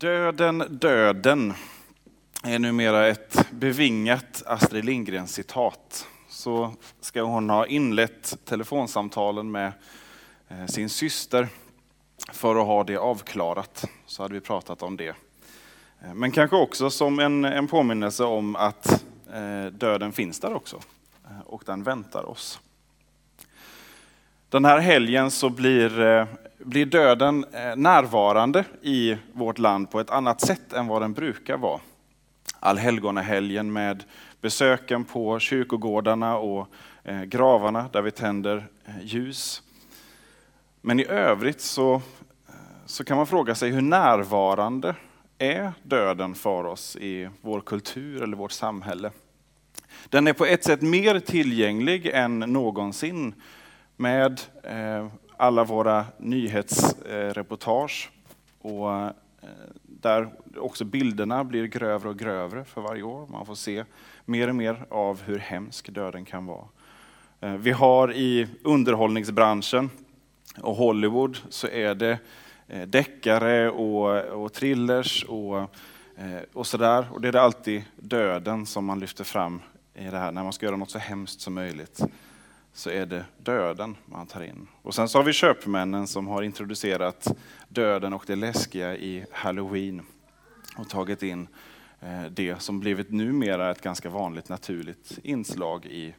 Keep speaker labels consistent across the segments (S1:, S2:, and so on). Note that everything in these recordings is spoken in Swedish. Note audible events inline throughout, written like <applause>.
S1: Döden, döden är numera ett bevingat Astrid Lindgren-citat. Så ska hon ha inlett telefonsamtalen med eh, sin syster för att ha det avklarat. Så hade vi pratat om det. Eh, men kanske också som en, en påminnelse om att eh, döden finns där också. Och den väntar oss. Den här helgen så blir eh, blir döden eh, närvarande i vårt land på ett annat sätt än vad den brukar vara. Allhelgonahelgen med besöken på kyrkogårdarna och eh, gravarna där vi tänder ljus. Men i övrigt så, så kan man fråga sig hur närvarande är döden för oss i vår kultur eller vårt samhälle? Den är på ett sätt mer tillgänglig än någonsin med eh, alla våra nyhetsreportage och eh, där också bilderna blir grövre och grövre för varje år. Man får se mer och mer av hur hemsk döden kan vara. Eh, vi har i underhållningsbranschen och Hollywood så är det deckare och, och thrillers och, och sådär. Och det är det alltid döden som man lyfter fram i det här när man ska göra något så hemskt som möjligt så är det döden man tar in. Och sen så har vi köpmännen som har introducerat döden och det läskiga i halloween och tagit in eh, det som blivit numera ett ganska vanligt naturligt inslag i,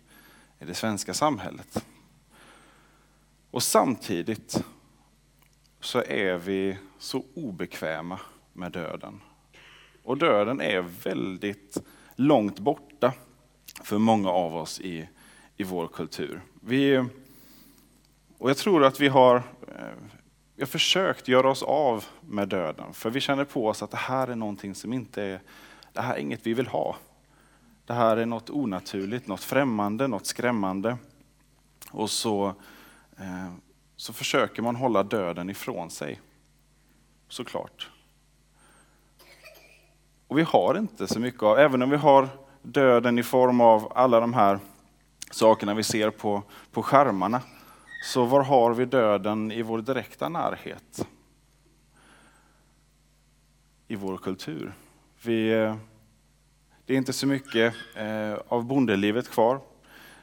S1: i det svenska samhället. Och samtidigt så är vi så obekväma med döden. Och döden är väldigt långt borta för många av oss i i vår kultur. Vi, och jag tror att vi har, eh, vi har försökt göra oss av med döden, för vi känner på oss att det här är någonting som inte är, det här är inget vi vill ha. Det här är något onaturligt, något främmande, något skrämmande. Och så, eh, så försöker man hålla döden ifrån sig, såklart. Och vi har inte så mycket av, även om vi har döden i form av alla de här sakerna vi ser på, på skärmarna. Så var har vi döden i vår direkta närhet? I vår kultur. Vi, eh, det är inte så mycket eh, av bondelivet kvar.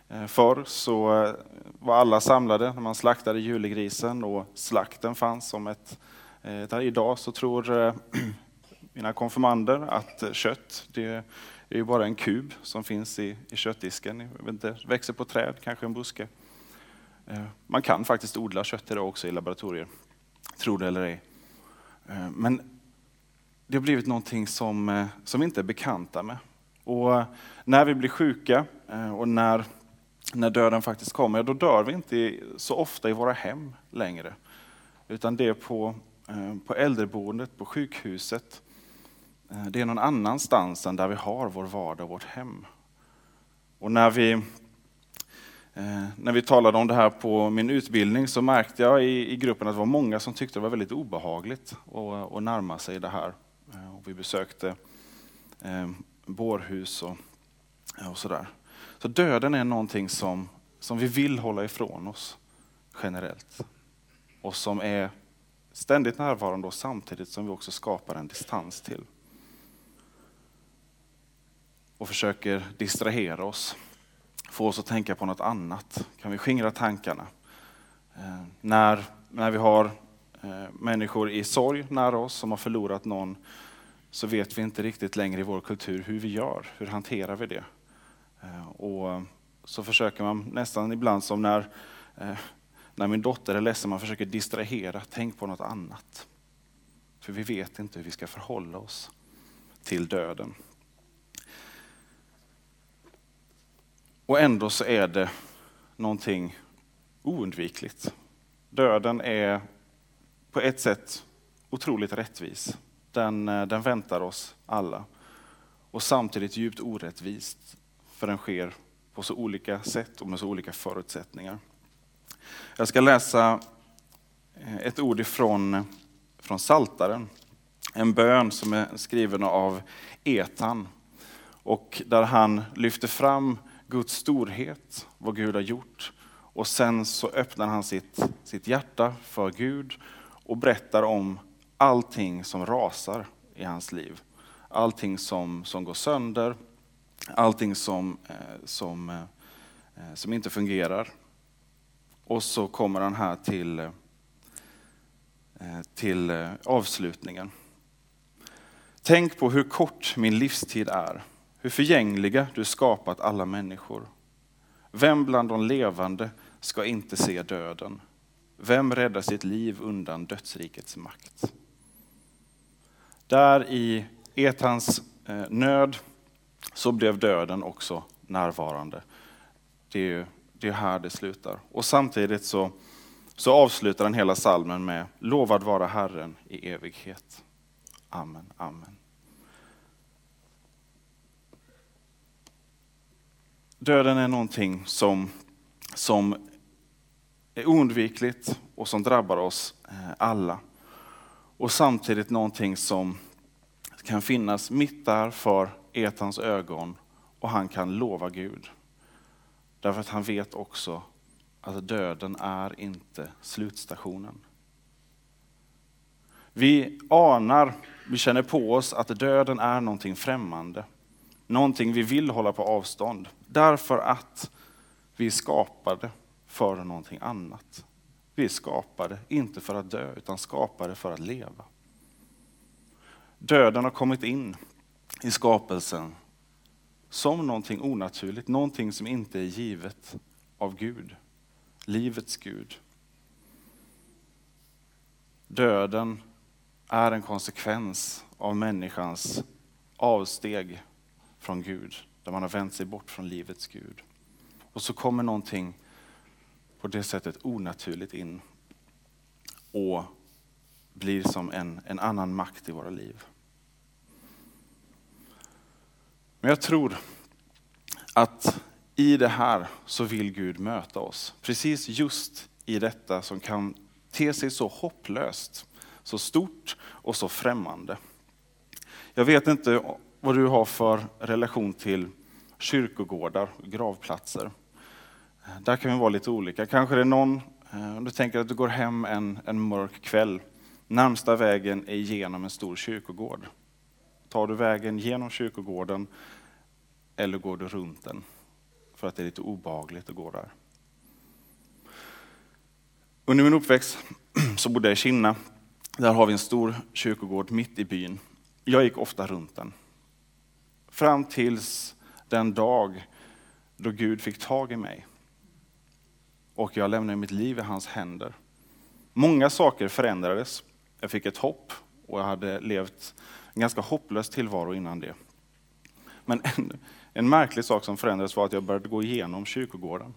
S1: Eh, förr så var alla samlade när man slaktade julegrisen och slakten fanns som ett... Där idag så tror <clears throat> mina konfirmander att kött, det det är ju bara en kub som finns i, i köttdisken. Jag vet inte, växer på träd, kanske en buske. Eh, man kan faktiskt odla kött idag också i laboratorier, tro det eller ej. Eh, men det har blivit någonting som, eh, som vi inte är bekanta med. Och när vi blir sjuka och när, när döden faktiskt kommer, då dör vi inte så ofta i våra hem längre. Utan det är på, på äldreboendet, på sjukhuset, Eh, det är någon annanstans än där vi har vår vardag och vårt hem. Och när vi, eh, när vi talade om det här på min utbildning så märkte jag i, i gruppen att det var många som tyckte det var väldigt obehagligt att, att närma sig det här. Eh, och vi besökte eh, bårhus och, och sådär. Så döden är någonting som, som vi vill hålla ifrån oss generellt. Och som är ständigt närvarande och samtidigt som vi också skapar en distans till och försöker distrahera oss, få oss att tänka på något annat. Kan vi skingra tankarna? Eh, när, när vi har eh, människor i sorg nära oss som har förlorat någon, så vet vi inte riktigt längre i vår kultur hur vi gör, hur hanterar vi det? Eh, och så försöker man nästan ibland som när, eh, när min dotter är ledsen, man försöker distrahera, tänk på något annat. För vi vet inte hur vi ska förhålla oss till döden. Och ändå så är det någonting oundvikligt. Döden är på ett sätt otroligt rättvis. Den, eh, den väntar oss alla. Och samtidigt djupt orättvist, för den sker på så olika sätt och med så olika förutsättningar. Jag ska läsa eh, ett ord ifrån från Saltaren. En bön som är skriven av Etan och där han lyfter fram Guds storhet, vad Gud har gjort. Och sen så öppnar han sitt, sitt hjärta för Gud och berättar om allting som rasar i hans liv. Allting som, som går sönder, allting som, eh, som, eh, som inte fungerar. Och så kommer han här till, eh, till avslutningen. Tänk på hur kort min livstid är, hur förgängliga du skapat alla människor. Vem bland de levande ska inte se döden? Vem räddar sitt liv undan dödsrikets makt? Där i Etans eh, nöd så blev döden också närvarande. Det är, det är här det slutar. Och samtidigt så, så avslutar den hela salmen med Lovad vara Herren i evighet. Amen, amen. Döden är någonting som, som är oundvikligt och som drabbar oss eh, alla. Och samtidigt någonting som kan finnas mitt där för Etans ögon och han kan lova Gud. Därför att han vet också att döden är inte slutstationen. Vi anar, vi känner på oss att döden är någonting främmande. Någonting vi vill hålla på avstånd. Därför att vi är skapade för någonting annat. Vi är skapade, inte för att dö, utan skapade för att leva. Döden har kommit in i skapelsen som någonting onaturligt, någonting som inte är givet av Gud, livets Gud. Döden är en konsekvens av människans avsteg från Gud, där man har vänt sig bort från livets Gud. Och så kommer någonting på det sättet onaturligt in och blir som en, en annan makt i våra liv. Men jag tror att i det här så vill Gud möta oss. Precis just i detta som kan te sig så hopplöst, så stort och så främmande. Jag vet inte vad du har för relation till kyrkogårdar, och gravplatser. Där kan vi vara lite olika. Kanske det är någon, eh, om du tänker att du går hem en, en mörk kväll, närmsta vägen är genom en stor kyrkogård. Tar du vägen genom kyrkogården eller går du runt den? För att det är lite obagligt att gå där. Under min uppväxt <clears throat> så bodde jag i Kinna. Där har vi en stor kyrkogård mitt i byn. Jag gick ofta runt den. Fram tills den dag då Gud fick tag i mig. Och jag lämnade mitt liv i hans händer. Många saker förändrades. Jag fick ett hopp och jag hade levt en ganska hopplös tillvaro innan det. Men en, en märklig sak som förändrades var att jag började gå igenom kyrkogården.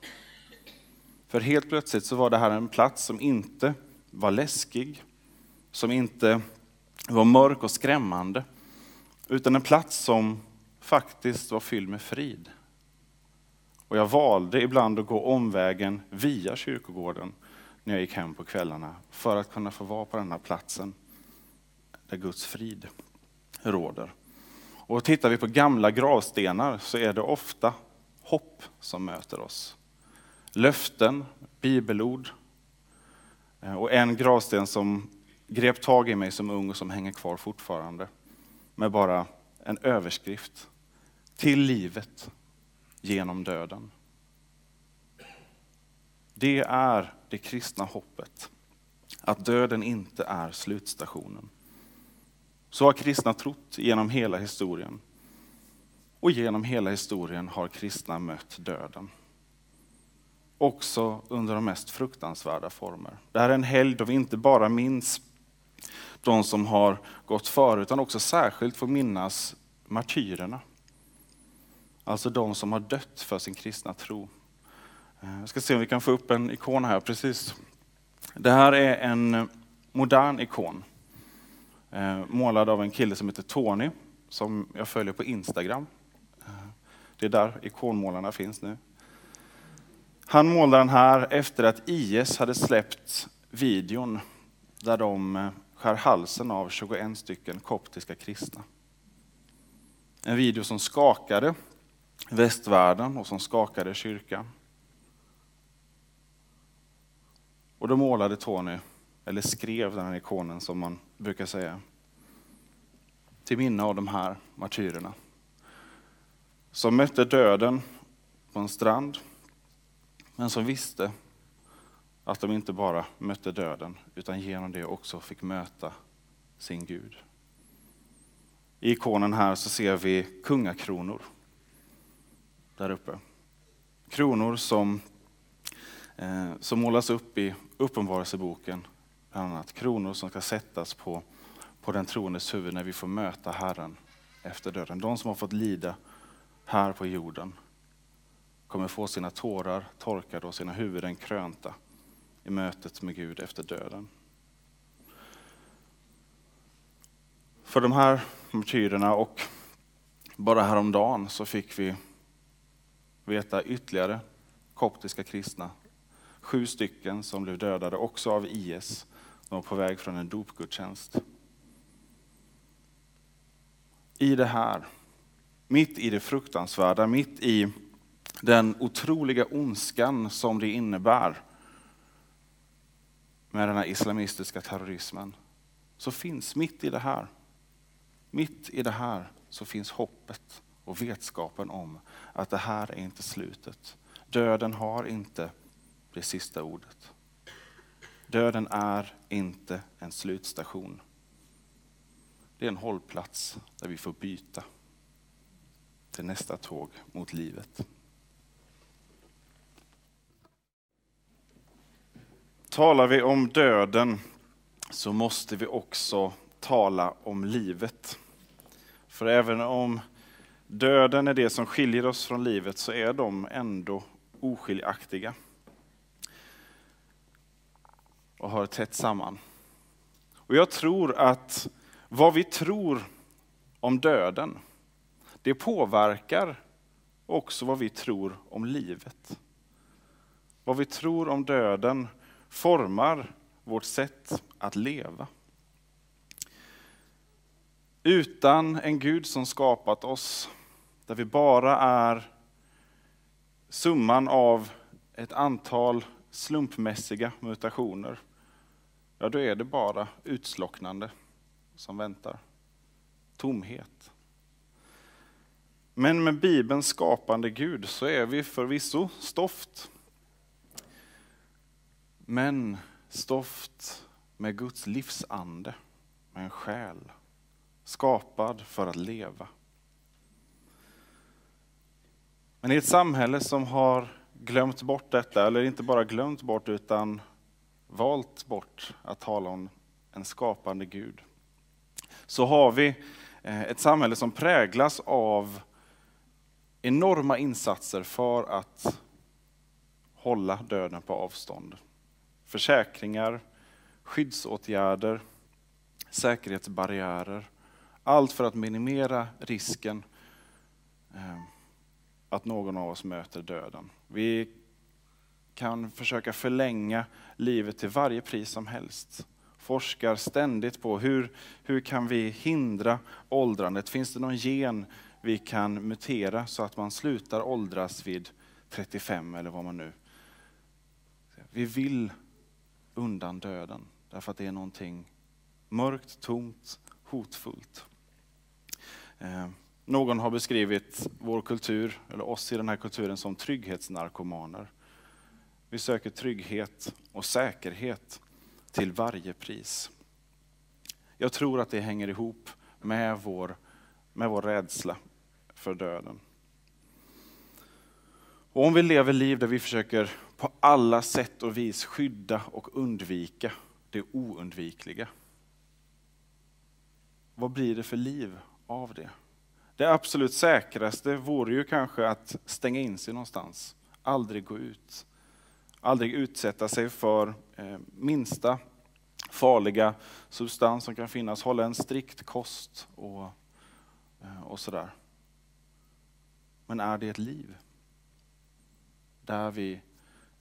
S1: För helt plötsligt så var det här en plats som inte var läskig, som inte var mörk och skrämmande, utan en plats som faktiskt var fylld med frid. Och jag valde ibland att gå omvägen via kyrkogården när jag gick hem på kvällarna för att kunna få vara på den här platsen där Guds frid råder. Och tittar vi på gamla gravstenar så är det ofta hopp som möter oss. Löften, bibelord eh, och en gravsten som grep tag i mig som ung och som hänger kvar fortfarande med bara en överskrift. Till livet genom döden. Det är det kristna hoppet. Att döden inte är slutstationen. Så har kristna trott genom hela historien. Och genom hela historien har kristna mött döden. Också under de mest fruktansvärda former. Det här är en helg då vi inte bara minns de som har gått före, utan också särskilt får minnas martyrerna. Alltså de som har dött för sin kristna tro. Eh, jag ska se om vi kan få upp en ikon här. precis. Det här är en modern ikon. Eh, målad av en kille som heter Tony, som jag följer på Instagram. Eh, det är där ikonmålarna finns nu. Han målade den här efter att IS hade släppt videon där de skär halsen av 21 stycken koptiska kristna. En video som skakade västvärlden och som skakade kyrkan. Och då målade Tony, eller skrev den här ikonen som man brukar säga. till minne av de här martyrerna. Som mötte döden på en strand, men som visste att de inte bara mötte döden, utan genom det också fick möta sin Gud. I ikonen här så ser vi kungakronor där uppe. Kronor som, eh, som målas upp i Uppenbarelseboken, bland annat. Kronor som ska sättas på, på den troendes huvud när vi får möta Herren efter döden. De som har fått lida här på jorden kommer få sina tårar torkade och sina huvuden krönta i mötet med Gud efter döden. För de här martyrerna och bara häromdagen så fick vi veta ytterligare koptiska kristna. Sju stycken som blev dödade också av IS. De var på väg från en dopgudstjänst. I det här, mitt i det fruktansvärda, mitt i den otroliga ondskan som det innebär med den här islamistiska terrorismen, så finns mitt i det här, mitt i det här så finns hoppet och vetskapen om att det här är inte slutet. Döden har inte det sista ordet. Döden är inte en slutstation. Det är en hållplats där vi får byta till nästa tåg mot livet. Talar vi om döden så måste vi också tala om livet. För även om döden är det som skiljer oss från livet så är de ändå oskiljaktiga. Och hör tätt samman. Och jag tror att vad vi tror om döden, det påverkar också vad vi tror om livet. Vad vi tror om döden formar vårt sätt att leva. Utan en Gud som skapat oss, där vi bara är summan av ett antal slumpmässiga mutationer, ja då är det bara utslocknande som väntar. Tomhet. Men med Bibelns skapande Gud så är vi förvisso stoft men stoft med Guds livsande, med en själ, skapad för att leva. Men i ett samhälle som har glömt bort detta, eller inte bara glömt bort utan valt bort att tala om en skapande Gud, så har vi eh, ett samhälle som präglas av enorma insatser för att hålla döden på avstånd försäkringar, skyddsåtgärder, säkerhetsbarriärer. Allt för att minimera risken eh, att någon av oss möter döden. Vi kan försöka förlänga livet till varje pris som helst. Forskar ständigt på hur, hur kan vi hindra åldrandet? Finns det någon gen vi kan mutera så att man slutar åldras vid 35 eller vad man nu... Vi vill undan döden. Därför att det är någonting mörkt, tomt, hotfullt. Eh, någon har beskrivit vår kultur, eller oss i den här kulturen, som trygghetsnarkomaner. Vi söker trygghet och säkerhet till varje pris. Jag tror att det hänger ihop med vår, med vår rädsla för döden. Och om vi lever liv där vi försöker på alla sätt och vis skydda och undvika det oundvikliga. Vad blir det för liv av det? Det absolut säkraste vore ju kanske att stänga in sig någonstans, aldrig gå ut. Aldrig utsätta sig för eh, minsta farliga substans som kan finnas, hålla en strikt kost och, eh, och sådär. Men är det ett liv? Där vi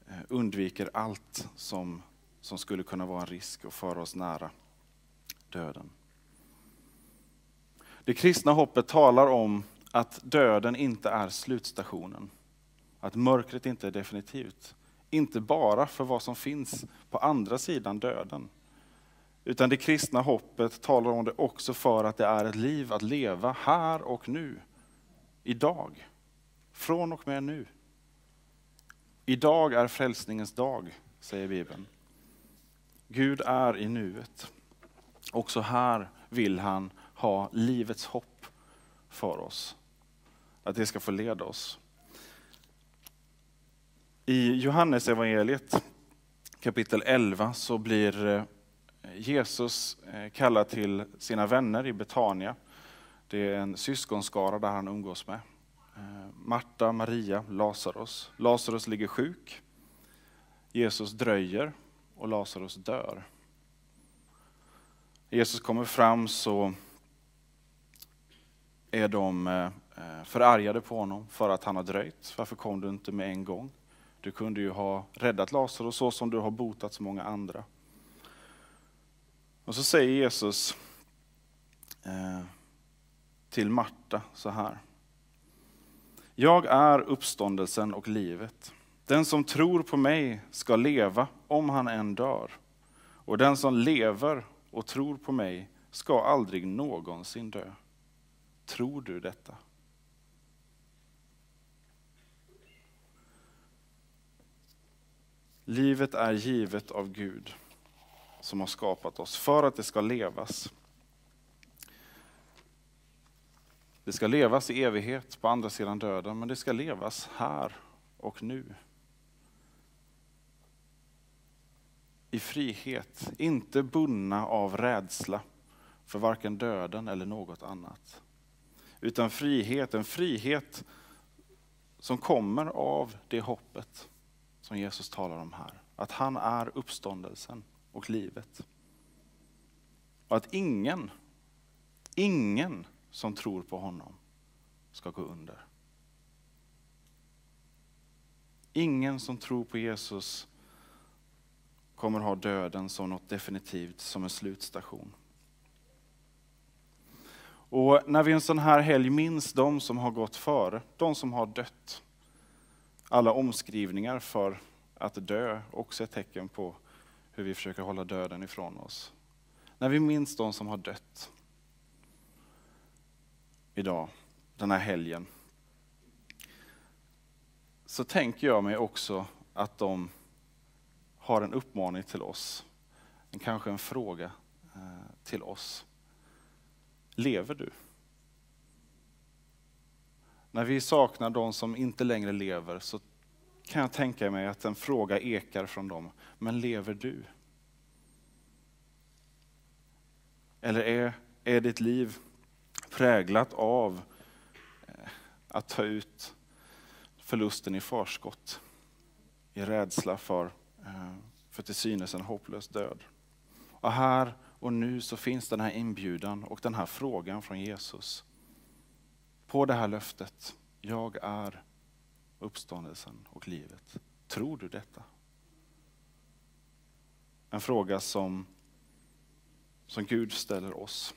S1: eh, undviker allt som, som skulle kunna vara en risk och föra oss nära döden. Det kristna hoppet talar om att döden inte är slutstationen. Att mörkret inte är definitivt. Inte bara för vad som finns på andra sidan döden, Utan det kristna hoppet talar om det också för att det är ett liv att leva här och nu. Idag. Från och med nu. Idag är frälsningens dag, säger Bibeln. Gud är i nuet. Också här vill han ha livets hopp för oss. Att det ska få leda oss. I Johannes evangeliet kapitel 11 så blir eh, Jesus eh, kallad till sina vänner i Betania. Det är en syskonskara där han umgås med. Eh, Marta, Maria, Lazarus. Lazarus ligger sjuk. Jesus dröjer och Lazarus dör. Jesus kommer fram så är de eh, eh, förargade på honom för att han har dröjt. Varför kom du inte med en gång? Du kunde ju ha räddat Lazarus så som du har botat så många andra. Och så säger Jesus eh, till Marta så här. Jag är uppståndelsen och livet. Den som tror på mig ska leva om han än dör. Och den som lever och tror på mig ska aldrig någonsin dö. Tror du detta? Livet är givet av Gud som har skapat oss för att det ska levas. Det ska levas i evighet på andra sidan döden, men det ska levas här och nu. I frihet, inte bundna av rädsla för varken döden eller något annat. Utan frihet, en frihet som kommer av det hoppet som Jesus talar om här. Att han är uppståndelsen och livet. Och att ingen, ingen som tror på honom ska gå under. Ingen som tror på Jesus kommer ha döden som något definitivt, som en slutstation. Och när vi en sån här helg minns de som har gått före, de som har dött, alla omskrivningar för att dö också är ett tecken på hur vi försöker hålla döden ifrån oss. När vi minns de som har dött idag, den här helgen, så tänker jag mig också att de har en uppmaning till oss, kanske en fråga eh, till oss. Lever du? När vi saknar de som inte längre lever så kan jag tänka mig att en fråga ekar från dem. Men lever du? Eller är, är ditt liv präglat av eh, att ta ut förlusten i förskott? I rädsla för, eh, för till synes en hopplös död. Och här och nu så finns den här inbjudan och den här frågan från Jesus. På det här löftet, jag är uppståndelsen och livet. Tror du detta? En fråga som, som Gud ställer oss.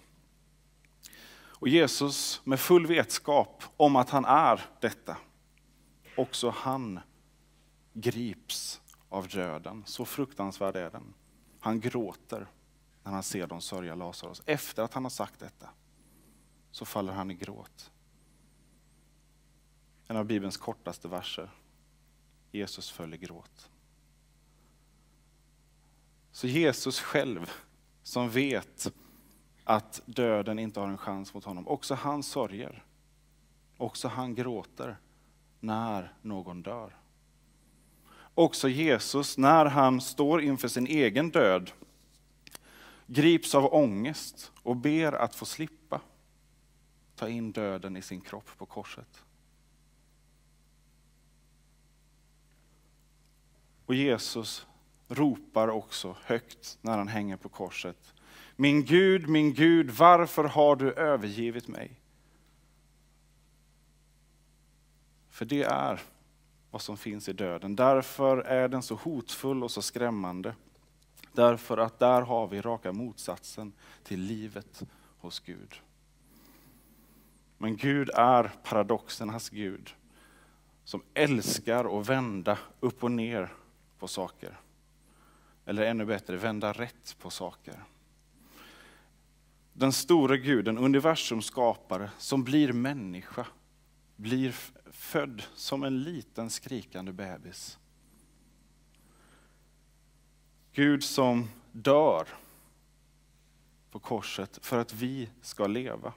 S1: Och Jesus med full vetskap om att han är detta, också han grips av döden. Så fruktansvärd är den. Han gråter när han ser dem sörja Lazarus. Efter att han har sagt detta så faller han i gråt en av Bibelns kortaste verser. Jesus föll i gråt. Så Jesus själv, som vet att döden inte har en chans mot honom, också han sörjer. Också han gråter när någon dör. Också Jesus, när han står inför sin egen död, grips av ångest och ber att få slippa ta in döden i sin kropp på korset. Och Jesus ropar också högt när han hänger på korset. Min Gud, min Gud, varför har du övergivit mig? För det är vad som finns i döden. Därför är den så hotfull och så skrämmande. Därför att där har vi raka motsatsen till livet hos Gud. Men Gud är paradoxernas Gud som älskar att vända upp och ner på saker. Eller ännu bättre, vända rätt på saker. den store guden, universums skapare, som blir människa, blir född som en liten skrikande bebis. Gud som dör på korset för att vi ska leva.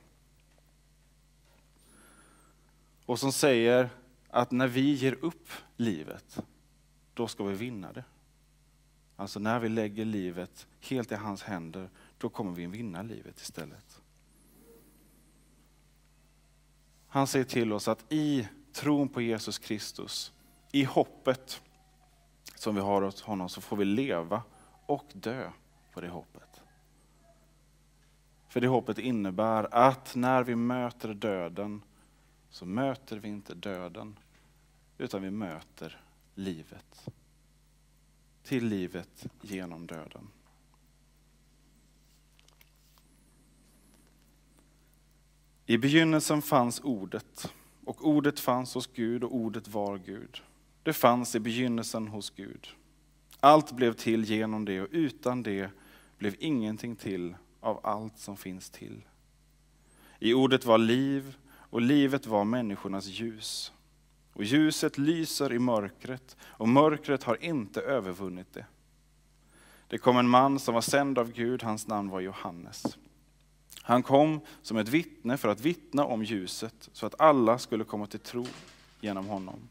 S1: Och som säger att när vi ger upp livet, då ska vi vinna det. Alltså när vi lägger livet helt i hans händer, då kommer vi vinna livet istället. Han säger till oss att i tron på Jesus Kristus, i hoppet som vi har hos honom, så får vi leva och dö på det hoppet. För det hoppet innebär att när vi möter döden, så möter vi inte döden, utan vi möter livet. Till livet genom döden. I begynnelsen fanns ordet, och ordet fanns hos Gud, och ordet var Gud. Det fanns i begynnelsen hos Gud. Allt blev till genom det, och utan det blev ingenting till av allt som finns till. I ordet var liv, och livet var människornas ljus. Och ljuset lyser i mörkret, och mörkret har inte övervunnit det. Det kom en man som var sänd av Gud, hans namn var Johannes. Han kom som ett vittne för att vittna om ljuset, så att alla skulle komma till tro genom honom.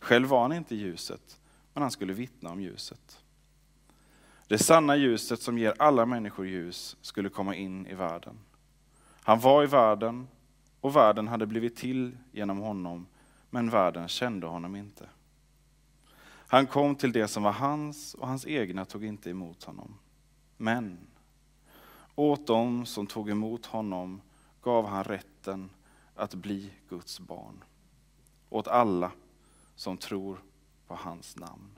S1: Själv var han inte ljuset, men han skulle vittna om ljuset. Det sanna ljuset som ger alla människor ljus skulle komma in i världen. Han var i världen, och världen hade blivit till genom honom, men världen kände honom inte. Han kom till det som var hans, och hans egna tog inte emot honom. Men åt dem som tog emot honom gav han rätten att bli Guds barn. Åt alla som tror på hans namn.